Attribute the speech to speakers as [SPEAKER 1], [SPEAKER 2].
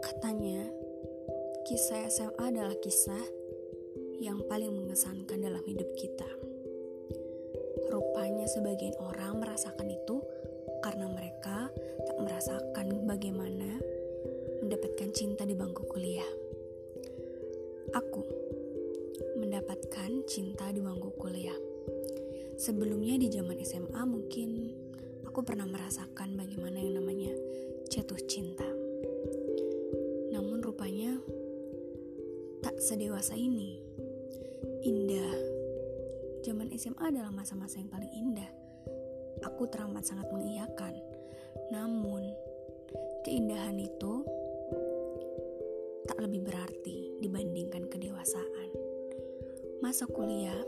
[SPEAKER 1] Katanya, kisah SMA adalah kisah yang paling mengesankan dalam hidup kita. Rupanya sebagian orang merasakan itu karena mereka tak merasakan bagaimana mendapatkan cinta di bangku kuliah. Aku mendapatkan cinta di bangku kuliah. Sebelumnya di zaman SMA mungkin aku pernah merasakan bagaimana tak sedewasa ini. Indah. Zaman SMA adalah masa-masa yang paling indah. Aku teramat sangat mengiyakan. Namun, keindahan itu tak lebih berarti dibandingkan kedewasaan. Masa kuliah